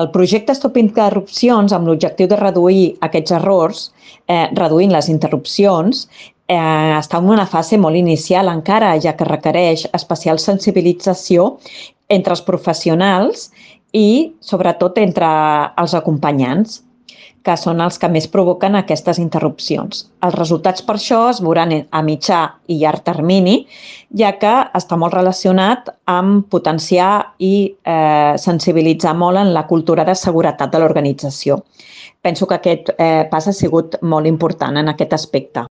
El projecte Stop Interrupcions, amb l'objectiu de reduir aquests errors, eh, reduint les interrupcions, eh, està en una fase molt inicial encara, ja que requereix especial sensibilització entre els professionals i, sobretot, entre els acompanyants que són els que més provoquen aquestes interrupcions. Els resultats per això es veuran a mitjà i llarg termini, ja que està molt relacionat amb potenciar i eh, sensibilitzar molt en la cultura de seguretat de l'organització. Penso que aquest eh, pas ha sigut molt important en aquest aspecte.